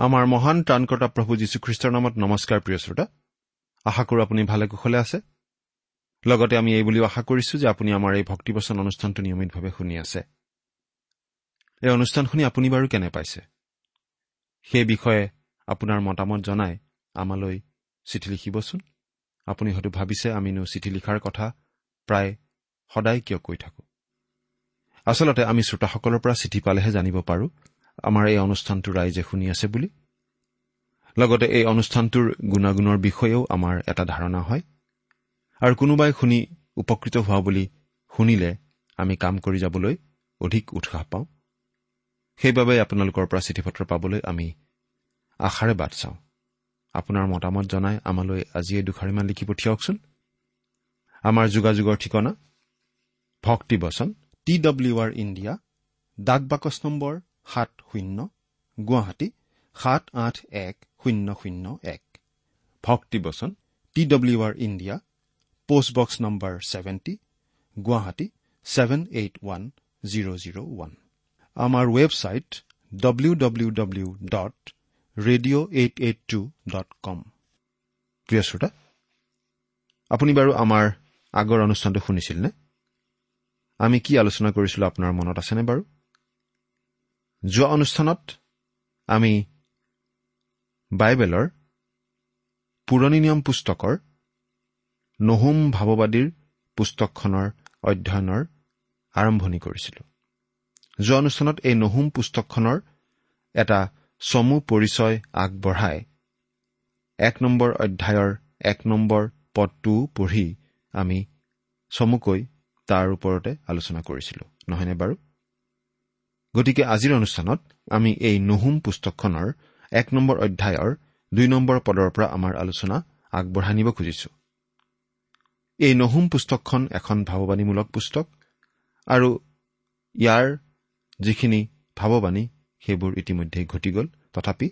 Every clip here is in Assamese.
আমাৰ মহান ত্ৰাণকৰ্তা প্ৰভু যীশুখ্ৰীষ্টৰ নামত নমস্কাৰ প্ৰিয় শ্ৰোতা। আশা কৰোঁ আপুনি ভালে কুশলে আছে। লগতে আমি এই বুলিও আশা কৰিছো যে আপুনি আমাৰ এই ভক্তিবচন অনুষ্ঠানটো নিয়মিতভাৱে শুনি আছে। এই অনুষ্ঠান শুনি আপুনি বাৰু কেনে পাইছে? সেই বিষয়ে আপোনাৰ মতামত জনাই আমালৈ চিঠি লিখিবচোন। আপুনি হয়তো ভাবিছে আমিনো চিঠি লিখাৰ কথা প্ৰায় সদায় কিয় কৈ থাকোঁ। আচলতে আমি শ্ৰোতাসকলৰ পৰা চিঠি পালেহে জানিব পাৰোঁ। আমাৰ এই অনুষ্ঠানটো ৰাইজে শুনি আছে বুলি। লগতে এই অনুষ্ঠানটোৰ গুণাগুণৰ বিষয়েও আমাৰ এটা ধাৰণা হয়। আৰু কোনোবাই শুনি উপকৃত হোৱা বুলি শুনিলে আমি কাম কৰি যাবলৈ অধিক উৎসাহ পাওঁ। সেইবাবে আপোনালোকৰ পৰা চিঠি পত্ৰ পাবলৈ আমি আশাৰে বাট চাওঁ। আপোনাৰ মতামত জনাই আমালৈ আজি এই দুষাৰিমান লিখি পঠিয়াওকচোন। আমাৰ যোগাযোগৰ ঠিকনা ভক্তিবচন টি ডব্লিউ আৰ ইণ্ডিয়া ডাক বাকচ নম্বৰ সাত শূন্য গুৱাহাটী সাত আঠ এক শূন্য শূন্য এক। ভক্তিবচন T W R India postbox number seventy Guwahati seven eight one zero' zero' one. আমাৰ website W W W dot radio' eight eight two dot com. প্ৰিয় শ্ৰোতা আপুনি বাৰু আমাৰ আগৰ অনুষ্ঠানটো শুনিছিল নে আমি কি আলোচনা কৰিছিলোঁ আপোনাৰ মনত আছেনে বাৰু? যোৱা অনুষ্ঠানত আমি বাইবেলৰ পুৰণি নিয়ম পুস্তকৰ নহুম ভাৱবাদীৰ পুস্তকখনৰ অধ্যয়নৰ আৰম্ভণি কৰিছিলোঁ। যোৱা অনুষ্ঠানত এই নহুম পুস্তকখনৰ এটা চমু পৰিচয় আগবঢ়াই এক নম্বৰ অধ্যায়ৰ এক নম্বৰ পদটোও পঢ়ি আমি চমুকৈ তাৰ ওপৰতে আলোচনা কৰিছিলোঁ। নহয়নে বাৰু? গতিকে আজিৰ অনুষ্ঠানত আমি এই নহুম পুস্তকখনৰ এক নম্বৰ অধ্যায়ৰ দুই নম্বৰ পদৰ পৰা আমাৰ আলোচনা আগবঢ়াই নিব খুজিছো। এই নহুম পুস্তকখন এখন ভাৱবাণীমূলক পুস্তক আৰু ইয়াৰ যিখিনি ভাৱবাণী সেইবোৰ ইতিমধ্যেই ঘটি গ'ল। তথাপি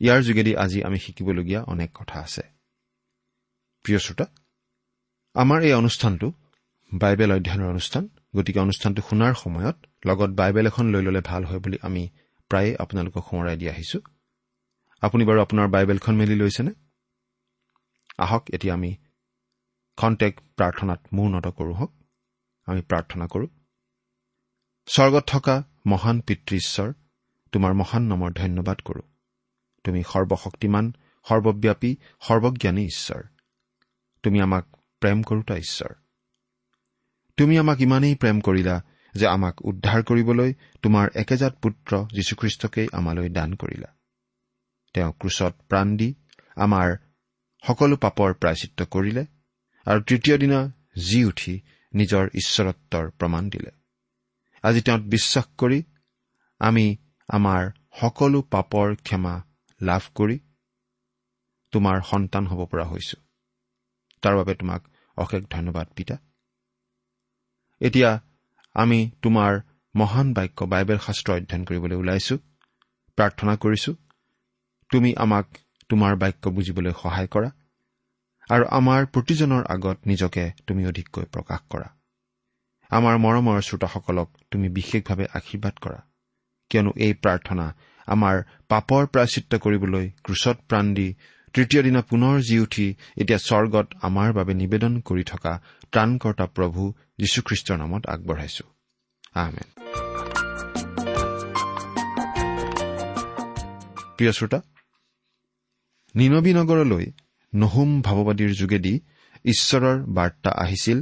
ইয়াৰ যোগেদি আজি আমি শিকিবলগীয়া অনেক কথা আছে। প্ৰিয় শ্ৰোতা আমাৰ এই অনুষ্ঠানটো বাইবেল অধ্যয়নৰ অনুষ্ঠান। গতিকে অনুষ্ঠানটো শুনাৰ সময়ত লগত বাইবেল এখন লৈ ল'লে ভাল হয় বুলি আমি প্ৰায়ে আপোনালোকক সোঁৱৰাই দি আহিছো। আপুনি বাৰু আপোনাৰ বাইবেলখন মেলি লৈছেনে? আহক এতিয়া আমি খন্তেক প্ৰাৰ্থনাত মূৰ্ণত কৰোঁ হওক। আমি প্ৰাৰ্থনা কৰোঁ। স্বৰ্গত থকা মহান পিতৃ ঈশ্বৰ তোমাৰ মহান নামৰ ধন্যবাদ কৰোঁ। তুমি সৰ্বশক্তিমান সৰ্বব্যাপী সৰ্বজ্ঞানী ঈশ্বৰ। তুমি আমাক প্ৰেম কৰোতা ঈশ্বৰ। তুমি আমাক ইমানেই প্ৰেম কৰিলা যে আমাক উদ্ধাৰ কৰিবলৈ তোমাৰ একেজাত পুত্ৰ যীশুখ্ৰীষ্টকেই আমালৈ দান কৰিলা। তেওঁ ক্ৰুচত প্ৰাণ দি আমাৰ সকলো পাপৰ প্ৰায়চিত্ৰ কৰিলে আৰু তৃতীয় দিনা জি উঠি নিজৰ ঈশ্বৰত্বৰ প্ৰমাণ দিলে। আজি তেওঁত বিশ্বাস কৰি আমি আমাৰ সকলো পাপৰ ক্ষমা লাভ কৰি তোমাৰ সন্তান হ'ব পৰা হৈছো। তাৰ বাবে তোমাক অশেষ ধন্যবাদ পিতা। এতিয়া আমি তোমাৰ মহান বাক্য বাইবেল শাস্ত্ৰ অধ্যয়ন কৰিবলৈ ওলাইছো প্ৰাৰ্থনা কৰিছো। তুমি আমাক তোমাৰ বাক্য বুজিবলৈ সহায় কৰা আৰু আমাৰ প্ৰতিজনৰ আগত নিজকে তুমি অধিককৈ প্ৰকাশ কৰা। আমাৰ মৰমৰ শ্ৰোতাসকলক তুমি বিশেষভাৱে আশীৰ্বাদ কৰা কিয়নো এই প্ৰাৰ্থনা আমাৰ পাপৰ প্ৰাচিত্ৰ কৰিবলৈ ক্ৰুচত প্ৰাণ দি তৃতীয় দিনা পুনৰ জি উঠি এতিয়া স্বৰ্গত আমাৰ বাবে নিবেদন কৰি থকা ত্ৰাণকৰ্তা প্ৰভু যীশুখ্ৰীষ্টৰ নামত আগবঢ়াইছো। প্ৰিয় শ্ৰোতা নিনবী নগৰলৈ নহুম ভাৱবাদীৰ যোগেদি ঈশ্বৰৰ বাৰ্তা আহিছিল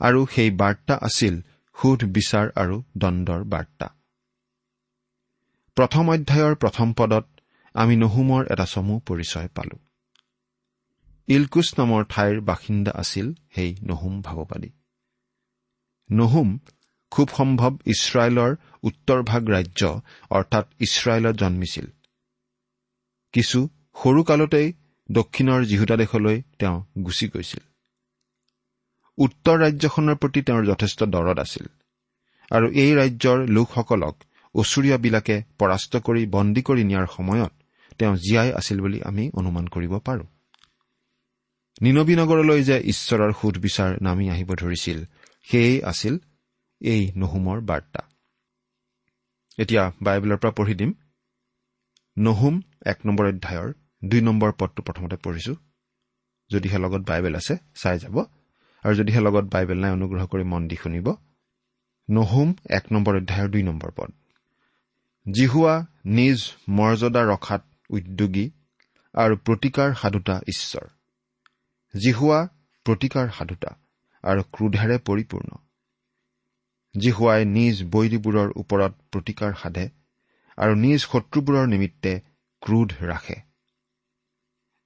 আৰু সেই বাৰ্তা আছিল সোধ বিচাৰ আৰু দণ্ডৰ বাৰ্তা। প্ৰথম অধ্যায়ৰ প্ৰথম পদত আমি নহুমৰ এটা চমু পৰিচয় পালো। ইলকুচ নামৰ ঠাইৰ বাসিন্দা আছিল সেই নহুম ভাৱবাদী নহুম খুব সম্ভৱ ইছৰাইলৰ উত্তৰ ভাগ ৰাজ্য অৰ্থাৎ ইছৰাইলত জন্মিছিল। কিছু সৰুকালতেই দক্ষিণৰ জিহুদা দেশলৈ তেওঁ গুচি গৈছিল। উত্তৰ ৰাজ্যখনৰ প্ৰতি তেওঁৰ যথেষ্ট দৰদ আছিল আৰু এই ৰাজ্যৰ লোকসকলক ওচৰীয়াবিলাকে পৰাস্ত কৰি বন্দী কৰি নিয়াৰ সময়ত তেওঁ জীয়াই আছিল বুলি আমি অনুমান কৰিব পাৰো। নিনবী নগৰলৈ যে ঈশ্বৰৰ সুধবিচাৰ নামি আহিব ধৰিছিল সেয়েই আছিল এই নহুমৰ বাৰ্তা। এতিয়া বাইবেলৰ পৰা পঢ়ি দিম। নহুম এক নম্বৰ অধ্যায়ৰ দুই নম্বৰ পদটো প্ৰথমতে পঢ়িছো। যদিহে লগত বাইবেল আছে চাই যাব। আৰু যদিহে লগত বাইবেল নাই অনুগ্ৰহ কৰি মন দি শুনিব। নহুম এক নম্বৰ অধ্যায়ৰ দুই নম্বৰ পদ। জিহুৱা নিজ মৰ্যাদা ৰখাত উদ্যোগী আৰু প্ৰতিকাৰ সাধুতা ঈশ্বৰ। জিহুৱা প্ৰতিকাৰ সাধুতা আৰু ক্ৰোধেৰে পৰিপূৰ্ণ। জিহুৱাই নিজ বৈৰীবোৰৰ ওপৰত প্ৰতিকাৰ সাধে আৰু নিজ শত্ৰুবোৰৰ নিমিত্তে ক্ৰোধ ৰাখে।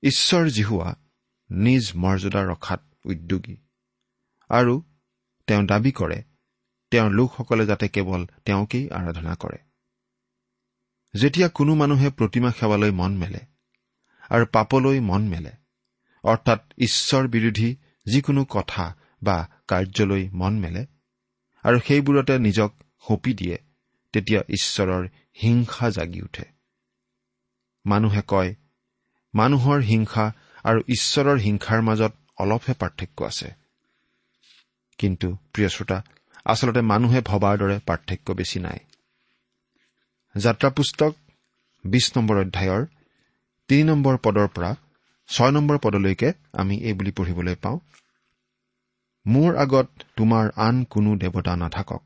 ঈশ্বৰ জিহুৱা নিজ মৰ্যাদা ৰখাত উদ্যোগী আৰু তেওঁ দাবী কৰে তেওঁৰ লোকসকলে যাতে কেৱল তেওঁকেই আৰাধনা কৰে। যেতিয়া কোনো মানুহে প্ৰতিমা সেৱালৈ মন মেলে আৰু পাপলৈ মন মেলে অৰ্থাৎ ঈশ্বৰ বিৰোধী যিকোনো কথা বা কাৰ্যলৈ মন মেলে আৰু সেইবোৰতে নিজক সঁপি দিয়ে তেতিয়া ঈশ্বৰৰ হিংসা জাগি উঠে। মানুহে কয় মানুহৰ হিংসা আৰু ঈশ্বৰৰ হিংসাৰ মাজত অলপহে পাৰ্থক্য আছে। কিন্তু প্ৰিয় শ্ৰোতা আচলতে মানুহে ভবাৰ দৰে পাৰ্থক্য বেছি নাই। যাত্ৰা পুস্তক বিশ নম্বৰ অধ্যায়ৰ তিনি নম্বৰ পদৰ পৰা ছয় নম্বৰ পদলৈকে আমি এই বুলি পঢ়িবলৈ পাওঁ মোৰ আগত তোমাৰ আন কোনো দেৱতা নাথাকক।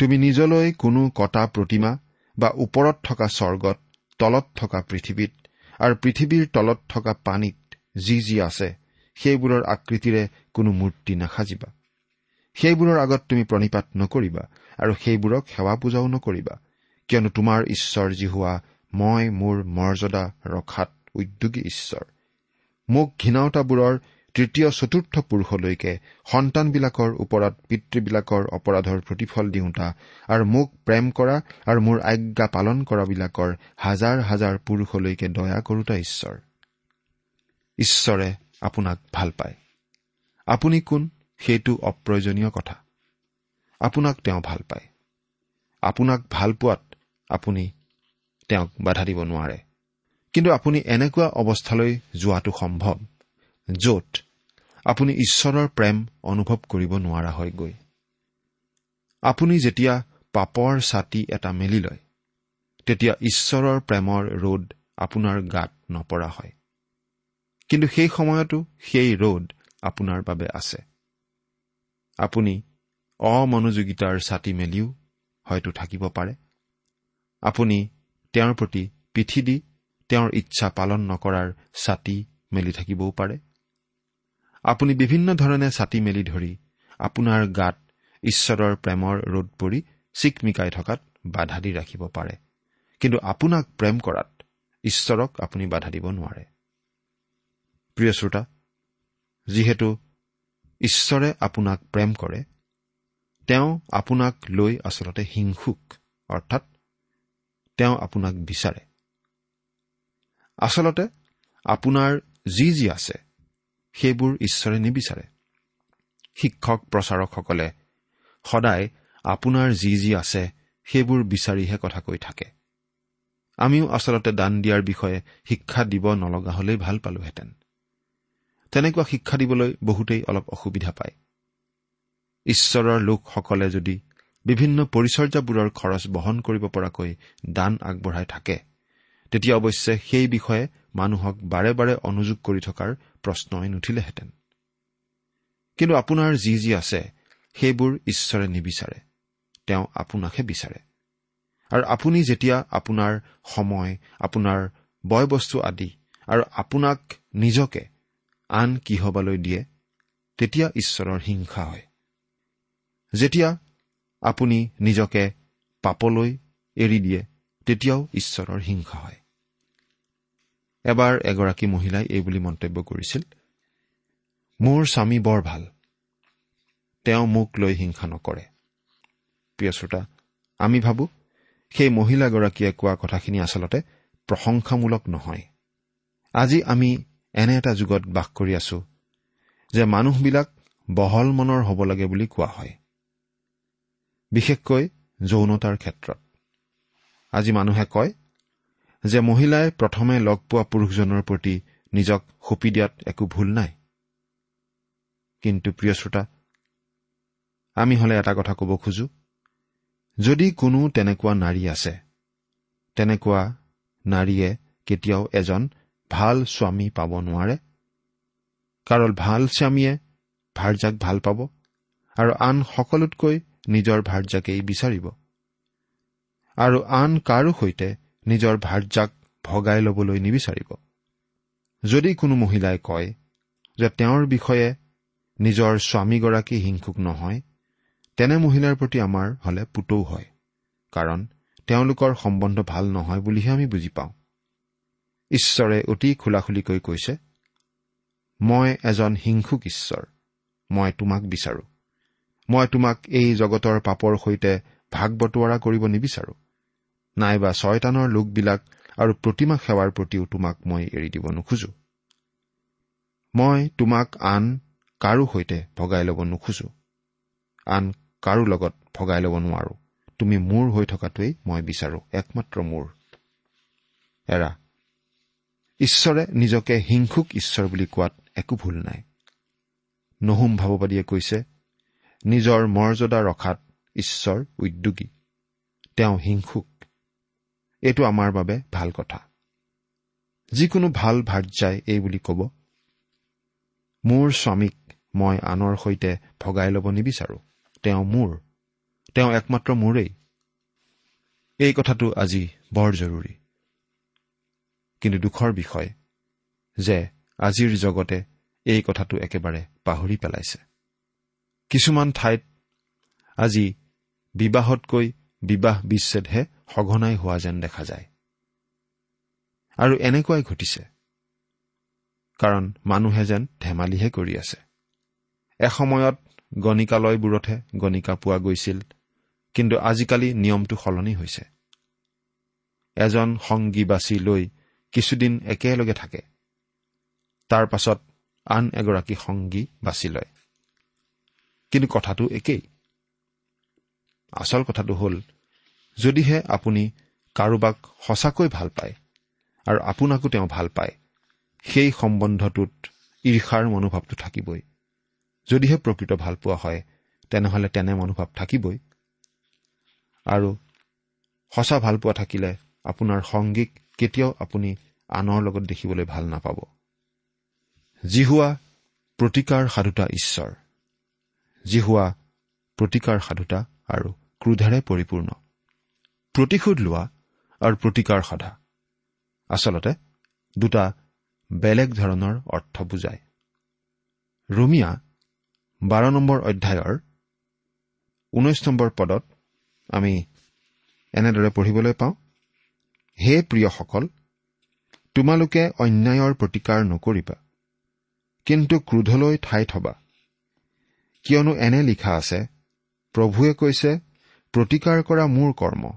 তুমি নিজলৈ কোনো কটা প্ৰতিমা বা ওপৰত থকা স্বৰ্গত তলত থকা পৃথিৱীত আৰু পৃথিৱীৰ তলত থকা পানীত যি যি আছে সেইবোৰৰ আকৃতিৰে কোনো মূৰ্তি নাসাজিবা। সেইবোৰৰ আগত তুমি প্ৰণিপাত নকৰিবা আৰু সেইবোৰক সেৱা পূজাও নকৰিবা কিয়নো তোমাৰ ঈশ্বৰ যি হোৱা মই মোৰ মৰ্যাদা ৰখাত উদ্যোগী ঈশ্বৰ। মোক ঘীনাওতাবোৰৰ তৃতীয় চতুৰ্থ পুৰুষলৈকে সন্তানবিলাকৰ ওপৰত পিতৃবিলাকৰ অপৰাধৰ প্ৰতিফল দিওঁতা আৰু মোক প্ৰেম কৰা আৰু মোৰ আজ্ঞা পালন কৰাবিলাকৰ হাজাৰ হাজাৰ পুৰুষলৈকে দয়া কৰোতা ঈশ্বৰ। ঈশ্বৰে আপোনাক ভাল পায়। আপুনি কোন? সেইটো অপ্ৰয়োজনীয় কথা। আপোনাক তেওঁ ভাল পায়। আপোনাক ভাল পোৱাত আপুনি তেওঁক বাধা দিব নোৱাৰে। কিন্তু আপুনি এনেকুৱা অৱস্থালৈ যোৱাটো সম্ভৱ য'ত আপুনি ঈশ্বৰৰ প্ৰেম অনুভৱ কৰিব নোৱাৰা হয়গৈ। আপুনি যেতিয়া পাপৰ ছাতি এটা মেলি লয় তেতিয়া ঈশ্বৰৰ প্ৰেমৰ ৰ'দ আপোনাৰ গাত নপৰা হয়। কিন্তু সেই সময়তো সেই ৰ'দ আপোনাৰ বাবে আছে। আপুনি অমনোযোগিতাৰ ছাতি মেলিও হয়তো থাকিব পাৰে। আপুনি তেওঁৰ প্ৰতি পিঠি দি তেওঁৰ ইচ্ছা পালন নকৰাৰ ছাতি মেলি থাকিবও পাৰে। আপুনি বিভিন্ন ধৰণে ছাতি মেলি ধৰি আপোনাৰ গাত ঈশ্বৰৰ প্ৰেমৰ ৰ'দ পৰি চিকমিকাই থকাত বাধা দি ৰাখিব পাৰে। কিন্তু আপোনাক প্ৰেম কৰাত ঈশ্বৰক আপুনি বাধা দিব নোৱাৰে। প্ৰিয় শ্ৰোতা যিহেতু ঈশ্বৰে আপোনাক প্ৰেম কৰে তেওঁ আপোনাক লৈ আচলতে হিংসুক অৰ্থাৎ তেওঁ আপোনাক বিচাৰে। আচলতে আপোনাৰ যি যি আছে সেইবোৰ ঈশ্বৰে নিবিচাৰে। শিক্ষক প্ৰচাৰকসকলে সদায় আপোনাৰ যি যি আছে সেইবোৰ বিচাৰিহে কথা কৈ থাকে। আমিও আচলতে দান দিয়াৰ বিষয়ে শিক্ষা দিব নলগা হলেই ভাল পালোহেঁতেন। তেনেকুৱা শিক্ষা দিবলৈ বহুতেই অলপ অসুবিধা পায়। ঈশ্বৰৰ লোকসকলে যদি বিভিন্ন পৰিচৰ্যাবোৰৰ খৰচ বহন কৰিব পৰাকৈ দান আগবঢ়াই থাকে তেতিয়া অৱশ্যে সেই বিষয়ে মানুহক বাৰে বাৰে অনুযোগ কৰি থকাৰ প্ৰশ্নই নুঠিলেহেঁতেন। কিন্তু আপোনাৰ যি যি আছে সেইবোৰ ঈশ্বৰে নিবিচাৰে। তেওঁ আপোনাকহে বিচাৰে। আৰু আপুনি যেতিয়া আপোনাৰ সময় আপোনাৰ বয় বস্তু আদি আৰু আপোনাক নিজকে আন কিহবালৈ দিয়ে তেতিয়া ঈশ্বৰৰ হিংসা হয়। যেতিয়া আপুনি নিজকে পাপলৈ এৰি দিয়ে তেতিয়াও ঈশ্বৰৰ হিংসা হয়। এবাৰ এগৰাকী মহিলাই এইবুলি মন্তব্য কৰিছিল মোৰ স্বামী বৰ ভাল তেওঁ মোক লৈ হিংসা নকৰে। প্ৰিয় শ্ৰোতা আমি ভাবো সেই মহিলাগৰাকীয়ে কোৱা কথাখিনি আচলতে প্ৰশংসামূলক নহয়। আজি আমি এনে এটা যুগত বাস কৰি আছো যে মানুহবিলাক বহল মনৰ হ'ব লাগে বুলি কোৱা হয়। বিশেষকৈ যৌনতাৰ ক্ষেত্ৰত। আজি মানুহে কয় যে মহিলাই প্ৰথমে লগ পোৱা পুৰুষজনৰ প্ৰতি নিজক সঁপি দিয়াত একো ভুল নাই। কিন্তু প্ৰিয় শ্ৰোতা আমি হলে এটা কথা ক'ব খোজো। যদি কোনো তেনেকুৱা নাৰী আছে তেনেকুৱা নাৰীয়ে কেতিয়াও এজন ভাল স্বামী পাব নোৱাৰে। কাৰণ ভাল স্বামীয়ে ভাৰ্যাক ভাল পাব আৰু আন সকলোতকৈ নিজৰ ভাৰ্যাকেই বিচাৰিব। আৰু আন কাৰো সৈতে নিজৰ ভাৰ্যাক ভগাই ল'বলৈ নিবিচাৰিব। যদি কোনো মহিলাই কয় যে তেওঁৰ বিষয়ে নিজৰ স্বামীগৰাকী হিংসুক নহয় তেনে মহিলাৰ প্ৰতি আমাৰ হলে পুতৌ হয় কাৰণ তেওঁলোকৰ সম্বন্ধ ভাল নহয় বুলিহে আমি বুজি পাওঁ। ঈশ্বৰে অতি খোলাখুলিকৈ কৈছে মই এজন হিংসুক ঈশ্বৰ মই তোমাক বিচাৰো। মই তোমাক এই জগতৰ পাপৰ সৈতে ভাগ বটোৱাৰা কৰিব নিবিচাৰো। নাইবা ছয়তানৰ লোকবিলাক আৰু প্ৰতিমা সেৱাৰ প্ৰতিও তোমাক মই এৰি দিব নোখোজো। মই তোমাক আন কাৰো সৈতে ভগাই ল'ব নোখোজো। আন কাৰো লগত ভগাই ল'ব নোৱাৰো। তুমি মোৰ হৈ থকাটোৱেই মই বিচাৰো একমাত্ৰ মোৰ। এৰা ঈশ্বৰে নিজকে হিংসুক ঈশ্বৰ বুলি কোৱাত একো ভুল নাই। নহুম ভাৱবাদীয়ে কৈছে নিজৰ মৰ্যাদা ৰখাত ঈশ্বৰ উদ্যোগী। তেওঁ হিংসুক এইটো আমাৰ বাবে ভাল কথা। যিকোনো ভাল ভাৰ্যাই এই বুলি ক'ব। মোৰ স্বামীক মই আনৰ সৈতে ভগাই ল'ব নিবিচাৰো। তেওঁ মোৰ। তেওঁ একমাত্ৰ মোৰেই। এই কথাটো আজি বৰ জৰুৰী। কিন্তু দুখৰ বিষয় যে আজিৰ জগতে এই কথাটো একেবাৰে পাহৰি পেলাইছে। কিছুমান ঠাইত আজি বিবাহতকৈ বিবাহ বিচ্ছেদহে সঘনাই হোৱা যেন দেখা যায়। আৰু এনেকুৱাই ঘটিছে। কাৰণ মানুহে যেন ধেমালিহে কৰি আছে। এসময়ত গণিকালয়বোৰতহে গণিকা পোৱা গৈছিল কিন্তু আজিকালি নিয়মটো সলনি হৈছে। এজন সংগী বাছি লৈ কিছুদিন একেলগে থাকে। তাৰ পাছত আন এগৰাকী সংগী বাছি লয়। কিন্তু কথাটো একেই। আচল কথাটো হ'ল যদিহে আপুনি কাৰোবাক সঁচাকৈ ভাল পায় আৰু আপোনাকো তেওঁ ভাল পায় সেই সম্বন্ধটোত ঈৰ্ষাৰ মনোভাৱটো থাকিবই। যদিহে প্ৰকৃত ভাল পোৱা হয় তেনেহলে তেনে মনোভাৱ থাকিবই। আৰু সঁচা ভাল পোৱা থাকিলে আপোনাৰ সংগীক কেতিয়াও আপুনি আনৰ লগত দেখিবলৈ ভাল নাপাব। যি হোৱা প্ৰতিকাৰ সাধুতা ঈশ্বৰ। যি হোৱা প্ৰতিকাৰ সাধুতা আৰু ক্ৰোধেৰে পৰিপূৰ্ণ। প্ৰতিশোধ লোৱা আৰু প্ৰতিকাৰ সধা। আচলতে দুটা বেলেগ ধৰণৰ অৰ্থ বুজায়। ৰুমিয়া বাৰ নম্বৰ অধ্যায়ৰ ঊনৈশ নম্বৰ পদত আমি এনেদৰে পঢ়িবলৈ পাওঁ হে প্ৰিয়সকল তোমালোকে অন্যায়ৰ প্ৰতিকাৰ নকৰিবা কিন্তু ক্ৰোধলৈ ঠাই থবা। কিয়নো এনে লিখা আছে প্ৰভুৱে কৈছে প্ৰতিকাৰ কৰা মোৰ কৰ্ম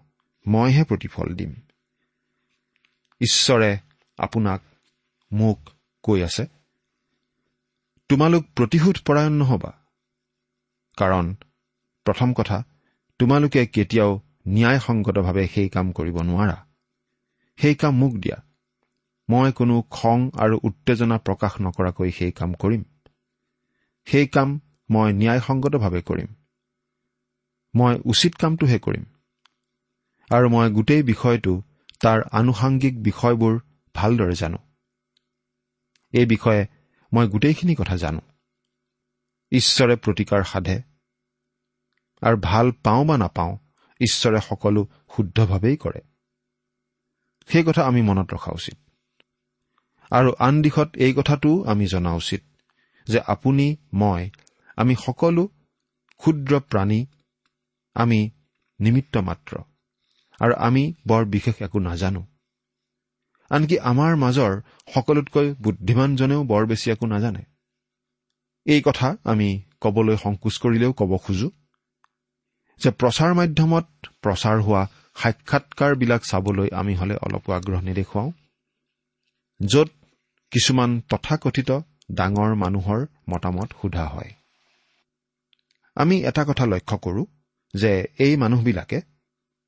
মইহে প্ৰতিফল দিম। ঈশ্বৰে আপোনাক মোক কৈ আছে তোমালোক প্ৰতিশোধ পৰায়ণ নহবা। কাৰণ প্ৰথম কথা তোমালোকে কেতিয়াও ন্যায়সংগতভাৱে সেই কাম কৰিব নোৱাৰা। সেই কাম মোক দিয়া। মই কোনো খং আৰু উত্তেজনা প্ৰকাশ নকৰাকৈ সেই কাম কৰিম। সেই কাম মই ন্যায়সংগতভাৱে কৰিম। মই উচিত কামটোহে কৰিম। আৰু মই গোটেই বিষয়টো তাৰ আনুষাংগিক বিষয়বোৰ ভালদৰে জানো। এই বিষয়ে মই গোটেইখিনি কথা জানো। ঈশ্বৰে প্ৰতিকাৰ সাধে আৰু ভাল পাওঁ বা নাপাওঁ ঈশ্বৰে সকলো শুদ্ধভাৱেই কৰে। সেই কথা আমি মনত ৰখা উচিত। আৰু আন দিশত এই কথাটোও আমি জনা উচিত যে আপুনি মই আমি সকলো ক্ষুদ্ৰ প্ৰাণী আমি নিমিত্ত মাত্ৰ। আৰু আমি বৰ বিশেষ একো নাজানো। আনকি আমাৰ মাজৰ সকলোতকৈ বুদ্ধিমানজনেও বৰ বেছি একো নাজানে। এই কথা আমি কবলৈ সংকোচ কৰিলেও ক'ব খোজো যে প্ৰচাৰ মাধ্যমত প্ৰচাৰ হোৱা সাক্ষাৎকাৰবিলাক চাবলৈ আমি হলে অলপো আগ্ৰহ নেদেখুৱাওঁ য'ত কিছুমান তথাকথিত ডাঙৰ মানুহৰ মতামত সোধা হয়। আমি এটা কথা লক্ষ্য কৰোঁ যে এই মানুহবিলাকে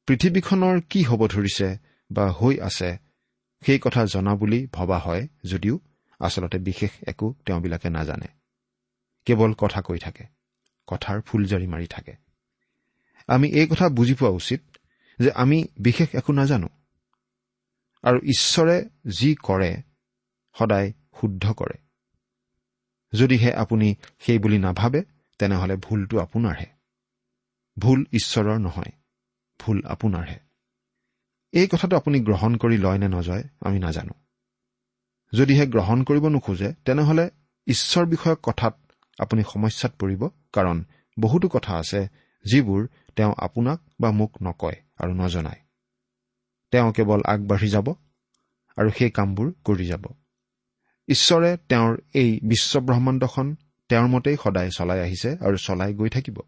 পৃথিৱীখনৰ কি হ'ব ধৰিছে বা হৈ আছে সেই কথা জনা বুলি ভবা হয় যদিও আচলতে বিশেষ একো তেওঁবিলাকে নাজানে। কেৱল কথা কৈ থাকে কথাৰ ফুলজাৰি মাৰি থাকে। আমি এই কথা বুজি পোৱা উচিত যে আমি বিশেষ একো নাজানো। আৰু ঈশ্বৰে যি কৰে সদায় শুদ্ধ কৰে। যদিহে আপুনি সেই বুলি নাভাবে তেনেহলে ভুলটো আপোনাৰহে ভুল ঈশ্বৰৰ নহয় ভুল আপোনাৰহে। এই কথাটো আপুনি গ্ৰহণ কৰি লয় নে নজয় আমি নাজানো। যদিহে গ্ৰহণ কৰিব নোখোজে তেনেহলে ঈশ্বৰ বিষয়ক কথাত আপুনি সমস্যাত পৰিব কাৰণ বহুতো কথা আছে যিবোৰ তেওঁ আপোনাক বা মোক নকয় আৰু নজনায়। তেওঁ কেৱল আগবাঢ়ি যাব আৰু সেই কামবোৰ কৰি যাব। ঈশ্বৰে তেওঁৰ এই বিশ্বব্ৰহ্মাণ্ডখন তেওঁৰ মতেই সদায় চলাই আহিছে আৰু চলাই গৈ থাকিব।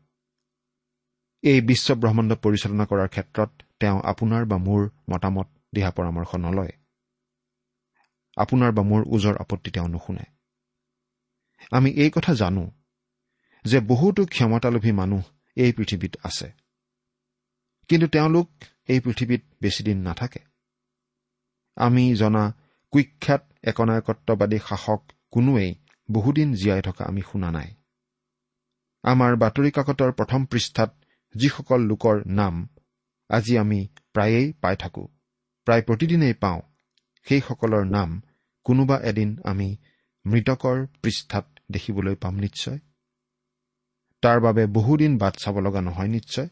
এই বিশ্বব্ৰহ্মাণ্ড পৰিচালনা কৰাৰ ক্ষেত্ৰত তেওঁ আপোনাৰ বা মোৰ মতামত দিহা পৰামৰ্শ নলয়। আপোনাৰ বা মোৰ ওজৰ আপত্তি তেওঁ নুশুনে। আমি এই কথা জানো যে বহুতো ক্ষমতালোভী মানুহ এই পৃথিৱীত আছে। কিন্তু তেওঁলোক এই পৃথিৱীত বেছিদিন নাথাকে। আমি জনা কুখ্যাত একনায়কত্ববাদী শাসক কোনোৱেই বহুদিন জীয়াই থকা আমি শুনা নাই। আমাৰ বাতৰি কাকতৰ প্ৰথম পৃষ্ঠাত যিসকল লোকৰ নাম আজি আমি প্ৰায়েই পাই থাকো প্ৰায় প্ৰতিদিনেই পাওঁ সেইসকলৰ নাম কোনোবা এদিন আমি মৃতকৰ পৃষ্ঠাত দেখিবলৈ পাম নিশ্চয়। তাৰ বাবে বহুদিন বাট চাব লগা নহয় নিশ্চয়।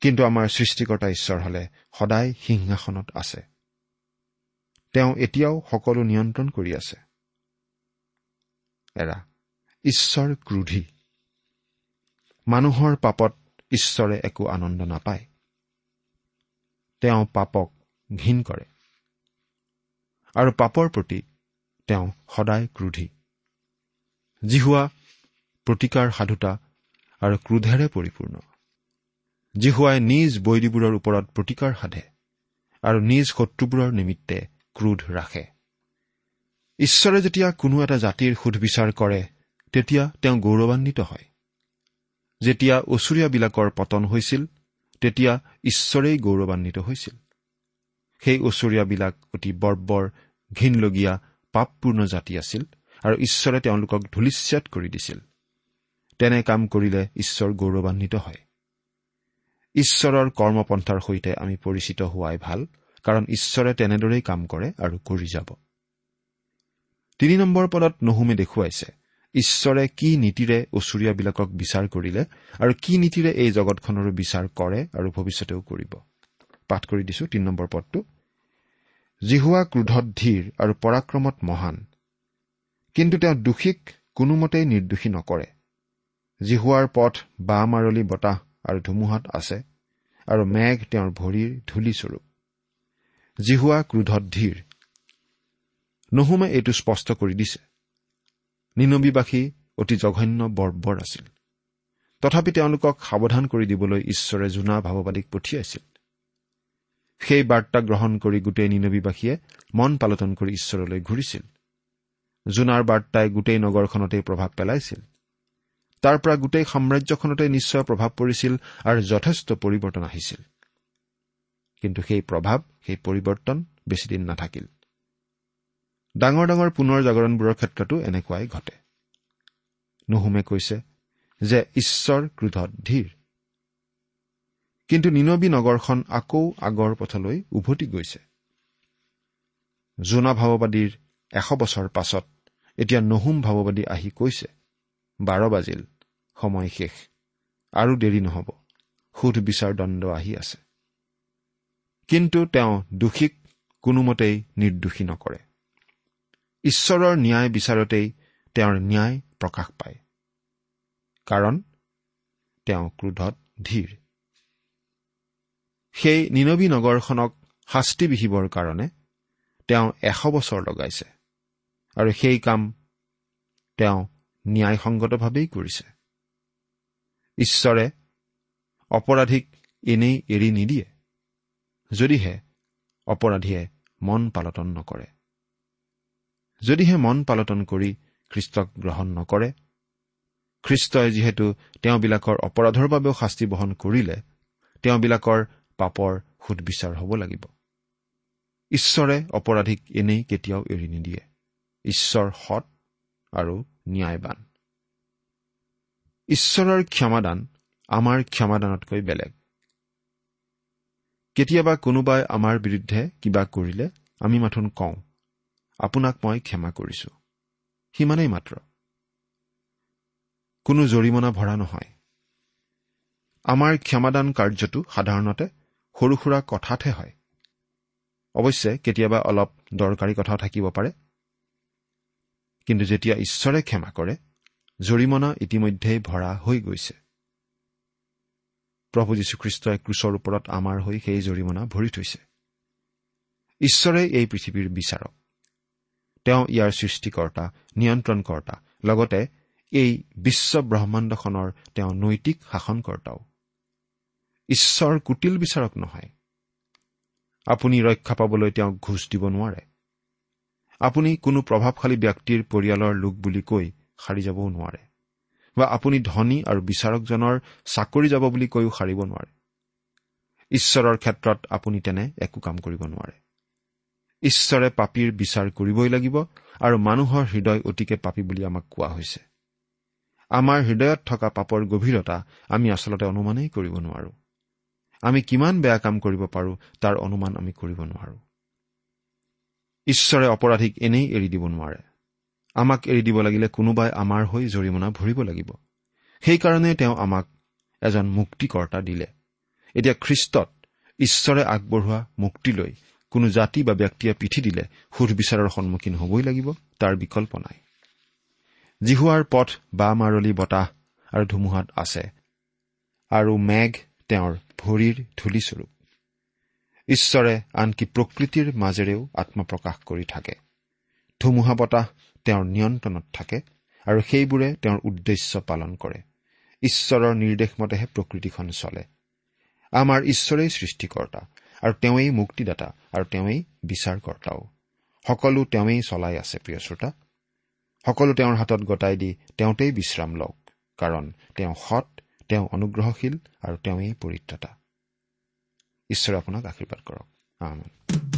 কিন্তু আমাৰ সৃষ্টিকৰ্তা ঈশ্বৰ হলে সদায় সিংহাসনত আছে। তেওঁ এতিয়াও সকলো নিয়ন্ত্ৰণ কৰি আছে। এৰা ঈশ্বৰ ক্ৰোধী। মানুহৰ পাপত ঈশ্বৰে একো আনন্দ নাপায়। তেওঁ পাপক ঘীন কৰে। আৰু পাপৰ প্ৰতি তেওঁ সদায় ক্ৰোধী। জিহুৱা প্ৰতিকাৰ সাধুতা আৰু ক্ৰোধেৰে পৰিপূৰ্ণ। জিহুৱাই নিজ বৈৰীবোৰৰ ওপৰত প্ৰতিকাৰ সাধে আৰু নিজ শত্ৰুবোৰৰ নিমিত্তে ক্ৰোধ ৰাখে। ঈশ্বৰে যেতিয়া কোনো এটা জাতিৰ সুধবিচাৰ কৰে তেতিয়া তেওঁ গৌৰৱান্বিত হয়। যেতিয়া ওচৰীয়াবিলাকৰ পতন হৈছিল তেতিয়া ঈশ্বৰেই গৌৰৱান্বিত হৈছিল। সেই ওচৰীয়াবিলাক অতি বৰ্বৰ ঘীনলগীয়া পাপপূৰ্ণ জাতি আছিল আৰু ঈশ্বৰে তেওঁলোকক ধূলিচ্যাত কৰি দিছিল। তেনে কাম কৰিলে ঈশ্বৰ গৌৰৱান্বিত হয়। ঈশ্বৰৰ কৰ্মপন্থাৰ সৈতে আমি পৰিচিত হোৱাই ভাল কাৰণ ঈশ্বৰে তেনেদৰেই কাম কৰে আৰু কৰি যাব। তিনি নম্বৰ পদত নহুমে দেখুৱাইছে ঈশ্বৰে কি নীতিৰে ওচৰীয়াবিলাকক বিচাৰ কৰিলে আৰু কি নীতিৰে এই জগতখনৰো বিচাৰ কৰে আৰু ভৱিষ্যতেও কৰিব? পাঠ কৰি দিছো তিনি নম্বৰ পদটো। জিহুৱা ক্ৰোধত ধীৰ আৰু পৰাক্ৰমত মহান। কিন্তু তেওঁ দোষীক কোনোমতেই নিৰ্দোষী নকৰে। জিহুৱাৰ পথ বাঁ মাৰলি বতাহ আৰু ধুমুহাত আছে আৰু মেঘ তেওঁৰ ভৰিৰ ধূলিস্বৰূপ জিহুৱা ক্ৰোধত ধীৰ। নহুমে এইটো স্পষ্ট কৰি দিছে। নিনবীবাসী অতি জঘন্য বৰ্বৰ আছিল। তথাপি তেওঁলোকক সাৱধান কৰি দিবলৈ ঈশ্বৰে জোনা ভাৱবাদীক পঠিয়াইছিল। সেই বাৰ্তা গ্ৰহণ কৰি গোটেই নিনবীবাসীয়ে মন পালটন কৰি ঈশ্বৰলৈ ঘূৰিছিল। জোনাৰ বাৰ্তাই গোটেই নগৰখনতেই প্ৰভাৱ পেলাইছিল। তাৰ পৰা গোটেই সাম্ৰাজ্যখনতে নিশ্চয় প্ৰভাৱ পৰিছিল আৰু যথেষ্ট পৰিৱৰ্তন আহিছিল। কিন্তু সেই প্ৰভাৱ সেই পৰিৱৰ্তন বেছিদিন নাথাকিল। ডাঙৰ ডাঙৰ পুনৰ জাগৰণবোৰৰ ক্ষেত্ৰতো এনেকুৱাই ঘটে। নুহুমে কৈছে যে ঈশ্বৰ ক্ৰোধত ধীৰ। কিন্তু নিনবী নগৰখন আকৌ আগৰ পথলৈ উভতি গৈছে। জোনা ভাৱবাদীৰ এশ বছৰ পাছত এতিয়া নহুম ভাৱবাদী আহি কৈছে বাৰ বাজিল সময় শেষ আৰু দেৰি নহ'ব সুধ বিচাৰ দণ্ড আহি আছে। কিন্তু তেওঁ দোষীক কোনোমতেই নিৰ্দোষী নকৰে। ঈশ্বৰৰ ন্যায় বিচাৰতেই তেওঁৰ ন্যায় প্ৰকাশ পায়। কাৰণ তেওঁ ক্ৰোধত ধীৰ। সেই নিনবী নগৰখনক শাস্তি বিহিবৰ কাৰণে তেওঁ এশ বছৰ লগাইছে আৰু সেই কাম তেওঁ ন্যায়সংগতভাৱেই কৰিছে। ঈশ্বৰে অপৰাধীক এনেই এৰি নিদিয়ে যদিহে অপৰাধীয়ে মন পালটন নকৰে। যদিহে মন পালটন কৰি খ্ৰীষ্টক গ্ৰহণ নকৰে খ্ৰীষ্টই যিহেতু তেওঁবিলাকৰ অপৰাধৰ বাবেও শাস্তি বহন কৰিলে তেওঁবিলাকৰ পাপৰ সুদবিচাৰ হ'ব লাগিব। ঈশ্বৰে অপৰাধীক এনেই কেতিয়াও এৰি নিদিয়ে। ঈশ্বৰ সৎ আৰু ন্যায়বান। ঈশ্বৰৰ ক্ষমাদান আমাৰ ক্ষমাদানতকৈ বেলেগ। কেতিয়াবা কোনোবাই আমাৰ বিৰুদ্ধে কিবা কৰিলে আমি মাথোন কওঁ আপোনাক মই ক্ষমা কৰিছো। সিমানেই মাত্ৰ। কোনো জৰিমনা ভৰা নহয়। আমাৰ ক্ষমাদান কাৰ্যটো সাধাৰণতে সৰু সুৰা কথাতহে হয়। অৱশ্যে কেতিয়াবা অলপ দৰকাৰী কথাও থাকিব পাৰে। কিন্তু যেতিয়া ঈশ্বৰে ক্ষমা কৰে জৰিমনা ইতিমধ্যেই ভৰা হৈ গৈছে। প্ৰভু যীশুখ্ৰীষ্টই ক্ৰুচৰ ওপৰত আমাৰ হৈ সেই জৰিমনা ভৰি থৈছে। ঈশ্বৰে এই পৃথিৱীৰ বিচাৰক। তেওঁ ইয়াৰ সৃষ্টিকৰ্তা নিয়ন্ত্ৰণকৰ্তা লগতে এই বিশ্ব ব্ৰহ্মাণ্ডখনৰ তেওঁ নৈতিক শাসনকৰ্তাও। ঈশ্বৰ কুটিল বিচাৰক নহয়। আপুনি ৰক্ষা পাবলৈ তেওঁক ঘোচ দিব নোৱাৰে। আপুনি কোনো প্ৰভাৱশালী ব্যক্তিৰ পৰিয়ালৰ লোক বুলি কৈ সাৰি যাবও নোৱাৰে। বা আপুনি ধনী আৰু বিচাৰকজনৰ চাকৰি যাব বুলি কৈও সাৰিব নোৱাৰে। ঈশ্বৰৰ ক্ষেত্ৰত আপুনি তেনে একো কাম কৰিব নোৱাৰে। ঈশ্বৰে পাপীৰ বিচাৰ কৰিবই লাগিব আৰু মানুহৰ হৃদয় অতিকে পাপী বুলি আমাক কোৱা হৈছে। আমাৰ হৃদয়ত থকা পাপৰ গভীৰতা আমি আচলতে অনুমানেই কৰিব নোৱাৰো। আমি কিমান বেয়া কাম কৰিব পাৰো তাৰ অনুমান আমি কৰিব নোৱাৰো। ঈশ্বৰে অপৰাধীক এনেই এৰি দিব নোৱাৰে। আমাক এৰি দিব লাগিলে কোনোবাই আমাৰ হৈ জৰিমনা ভৰিব লাগিব। সেইকাৰণে তেওঁ আমাক এজন মুক্তিকৰ্তা দিলে। এতিয়া খ্ৰীষ্টত ঈশ্বৰে আগবঢ়োৱা মুক্তিলৈ কোনো জাতি বা ব্যক্তিয়ে পিঠি দিলে সুধবিচাৰৰ সন্মুখীন হবই লাগিব তাৰ বিকল্প নাই। জিহুৱাৰ পথ বা মাৰলি বতাহ আৰু ধুমুহাত আছে আৰু মেঘ তেওঁৰ ভৰিৰ ধূলিস্বৰূপ। ঈশ্বৰে আনকি প্ৰকৃতিৰ মাজেৰেও আত্মপ্ৰকাশ কৰি থাকে। ধুমুহা বতাহ তেওঁৰ নিয়ন্ত্ৰণত থাকে আৰু সেইবোৰে তেওঁৰ উদ্দেশ্য পালন কৰে। ঈশ্বৰৰ নিৰ্দেশমতেহে প্ৰকৃতিখন চলে। আমাৰ ঈশ্বৰেই সৃষ্টিকৰ্তা। আৰু তেওঁই মুক্তিদাতা আৰু তেওঁই বিচাৰকৰ্তাও। সকলো তেওঁই চলাই আছে প্ৰিয় শ্ৰোতা। সকলো তেওঁৰ হাতত গতাই দি তেওঁতেই বিশ্ৰাম লওক কাৰণ তেওঁ সৎ তেওঁ অনুগ্ৰহশীল আৰু তেওঁই পৰিত্ৰাতা। ঈশ্বৰে আপোনাক আশীৰ্বাদ কৰক।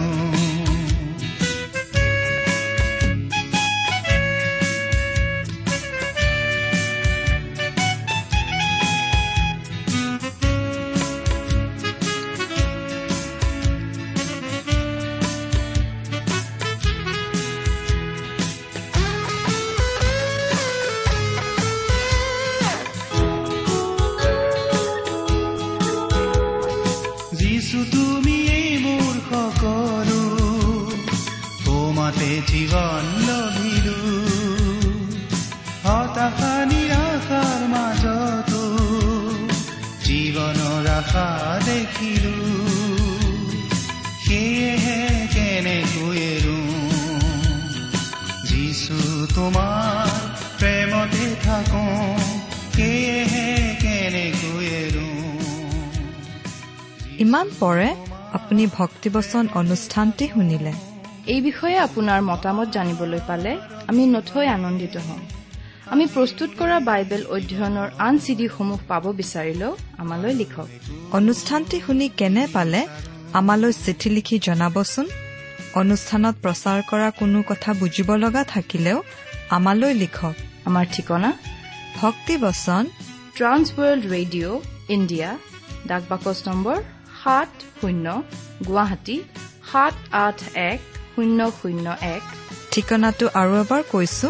আশা দেখিলো সেয়েহে কেনেকৈ যিছু তোমাৰ প্ৰেমতে থাকো সেয়েহে কেনেকৈ ইমান পৰে আপুনি ভক্তিবচন অনুষ্ঠানটি শুনিলে। এই বিষয়ে আপোনাৰ মতামত জানিবলৈ পালে আমি নথৈ আনন্দিত হ'ম। আমি প্ৰস্তুত কৰা বাইবেল অধ্যয়নৰ আন চিডিসমূহ পাব বিচাৰিলেও আমালৈ লিখক। অনুষ্ঠানটি শুনি কেনে পালে আমালৈ চিঠি লিখি জনাবচোন? অনুষ্ঠানত প্ৰচাৰ কৰা কোনো কথা বুজিব লগা থাকিলেও আমালৈ লিখক। আমাৰ ঠিকনা? ভক্তিবচন ট্ৰান্স ৱৰ্ল্ড ৰেডিঅ' ইণ্ডিয়া ডাক বাকচ নম্বৰ সাত শূন্য গুৱাহাটী সাত আঠ এক শূন্য শূন্য এক। ঠিকনাটো আৰু এবাৰ কৈছো।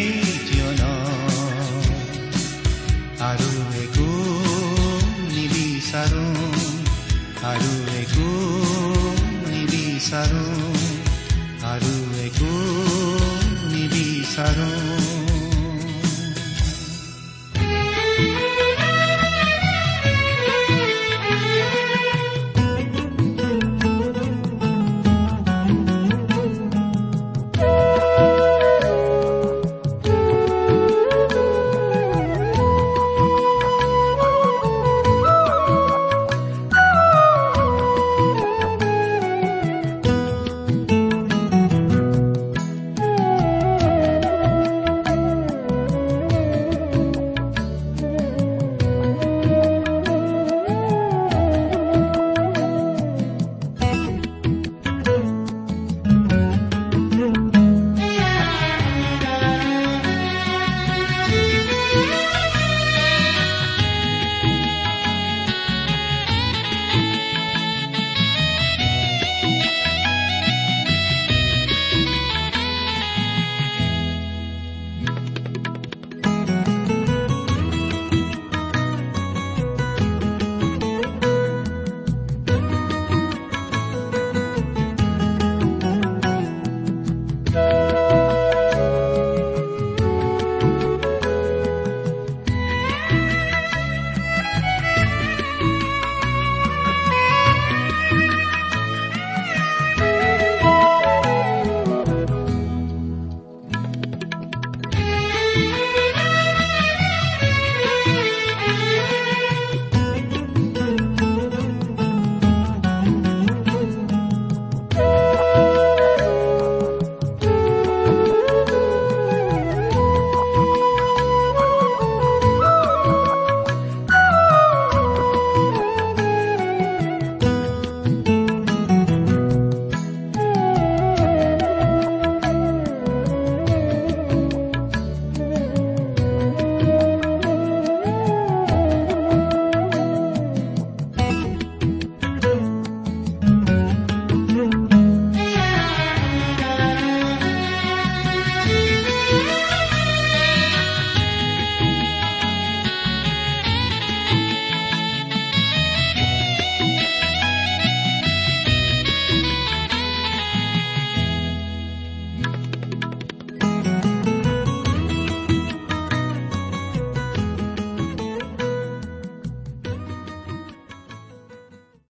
নিবিচাৰো